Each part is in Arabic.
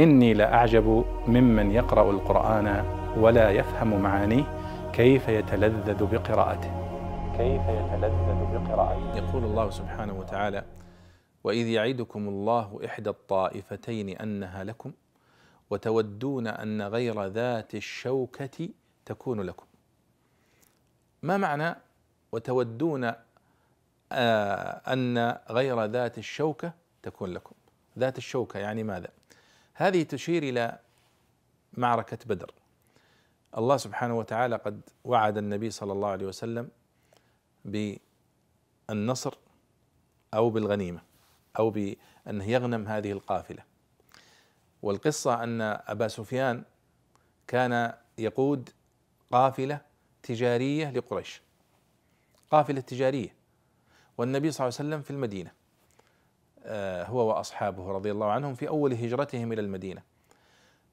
إني لأعجب ممن يقرأ القرآن ولا يفهم معانيه كيف يتلذذ بقراءته. كيف يتلذذ بقراءته. يقول الله سبحانه وتعالى وإذ يعدكم الله إحدى الطائفتين أنها لكم وتودون أن غير ذات الشوكة تكون لكم. ما معنى وتودون آه أن غير ذات الشوكة تكون لكم ذات الشوكة يعني ماذا؟ هذه تشير إلى معركة بدر. الله سبحانه وتعالى قد وعد النبي صلى الله عليه وسلم بالنصر أو بالغنيمة أو بأنه يغنم هذه القافلة. والقصة أن أبا سفيان كان يقود قافلة تجارية لقريش. قافلة تجارية. والنبي صلى الله عليه وسلم في المدينة. آه، هو وأصحابه رضي الله عنهم في أول هجرتهم إلى المدينة.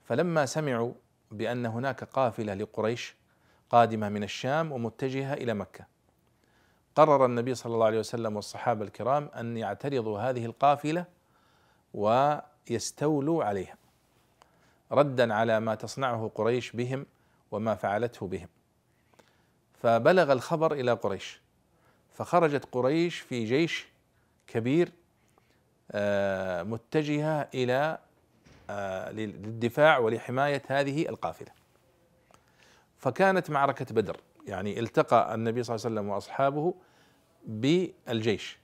فلما سمعوا بأن هناك قافلة لقريش قادمة من الشام ومتجهة إلى مكة قرر النبي صلى الله عليه وسلم والصحابة الكرام أن يعترضوا هذه القافلة ويستولوا عليها ردا على ما تصنعه قريش بهم وما فعلته بهم. فبلغ الخبر إلى قريش فخرجت قريش في جيش كبير آه، متجهة إلى آه، للدفاع ولحماية هذه القافلة. فكانت معركة بدر يعني التقى النبي صلى الله عليه وسلم وأصحابه بالجيش.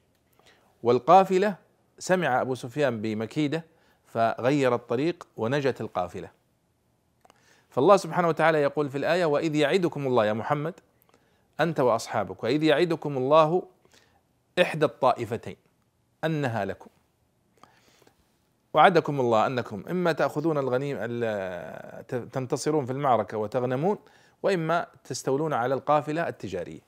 والقافلة سمع أبو سفيان بمكيدة فغير الطريق ونجت القافلة. فالله سبحانه وتعالى يقول في الآية وإذ يعدكم الله يا محمد أنت وأصحابك وإذ يعدكم الله إحدى الطائفتين أنها لكم. وعدكم الله أنكم إما تأخذون الغنيم تنتصرون في المعركة وتغنمون وإما تستولون على القافلة التجارية.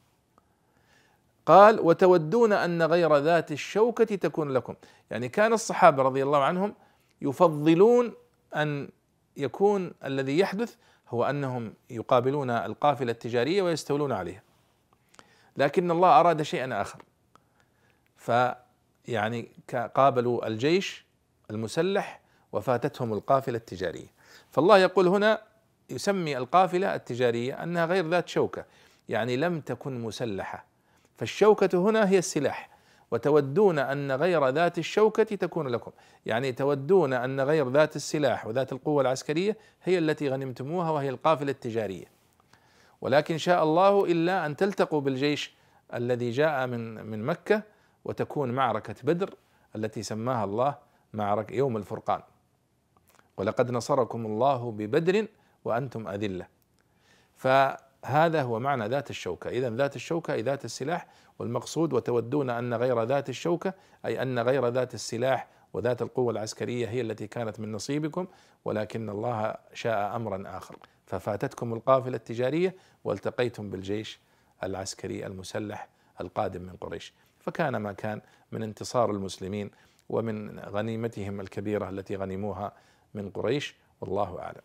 قال وتودون أن غير ذات الشوكة تكون لكم، يعني كان الصحابة رضي الله عنهم يفضلون أن يكون الذي يحدث هو أنهم يقابلون القافلة التجارية ويستولون عليها. لكن الله أراد شيئا آخر. فيعني قابلوا الجيش المسلح وفاتتهم القافلة التجارية. فالله يقول هنا يسمي القافلة التجارية أنها غير ذات شوكة، يعني لم تكن مسلحة. فالشوكة هنا هي السلاح. وتودون أن غير ذات الشوكة تكون لكم، يعني تودون أن غير ذات السلاح وذات القوة العسكرية هي التي غنمتموها وهي القافلة التجارية. ولكن شاء الله إلا أن تلتقوا بالجيش الذي جاء من من مكة وتكون معركة بدر التي سماها الله معركه يوم الفرقان. ولقد نصركم الله ببدر وأنتم أذلة. فهذا هو معنى ذات الشوكة، اذا ذات الشوكة أي ذات السلاح والمقصود وتودون أن غير ذات الشوكة أي أن غير ذات السلاح وذات القوة العسكرية هي التي كانت من نصيبكم ولكن الله شاء أمرا آخر ففاتتكم القافلة التجارية والتقيتم بالجيش العسكري المسلح القادم من قريش فكان ما كان من انتصار المسلمين ومن غنيمتهم الكبيرة التي غنموها من قريش والله أعلم.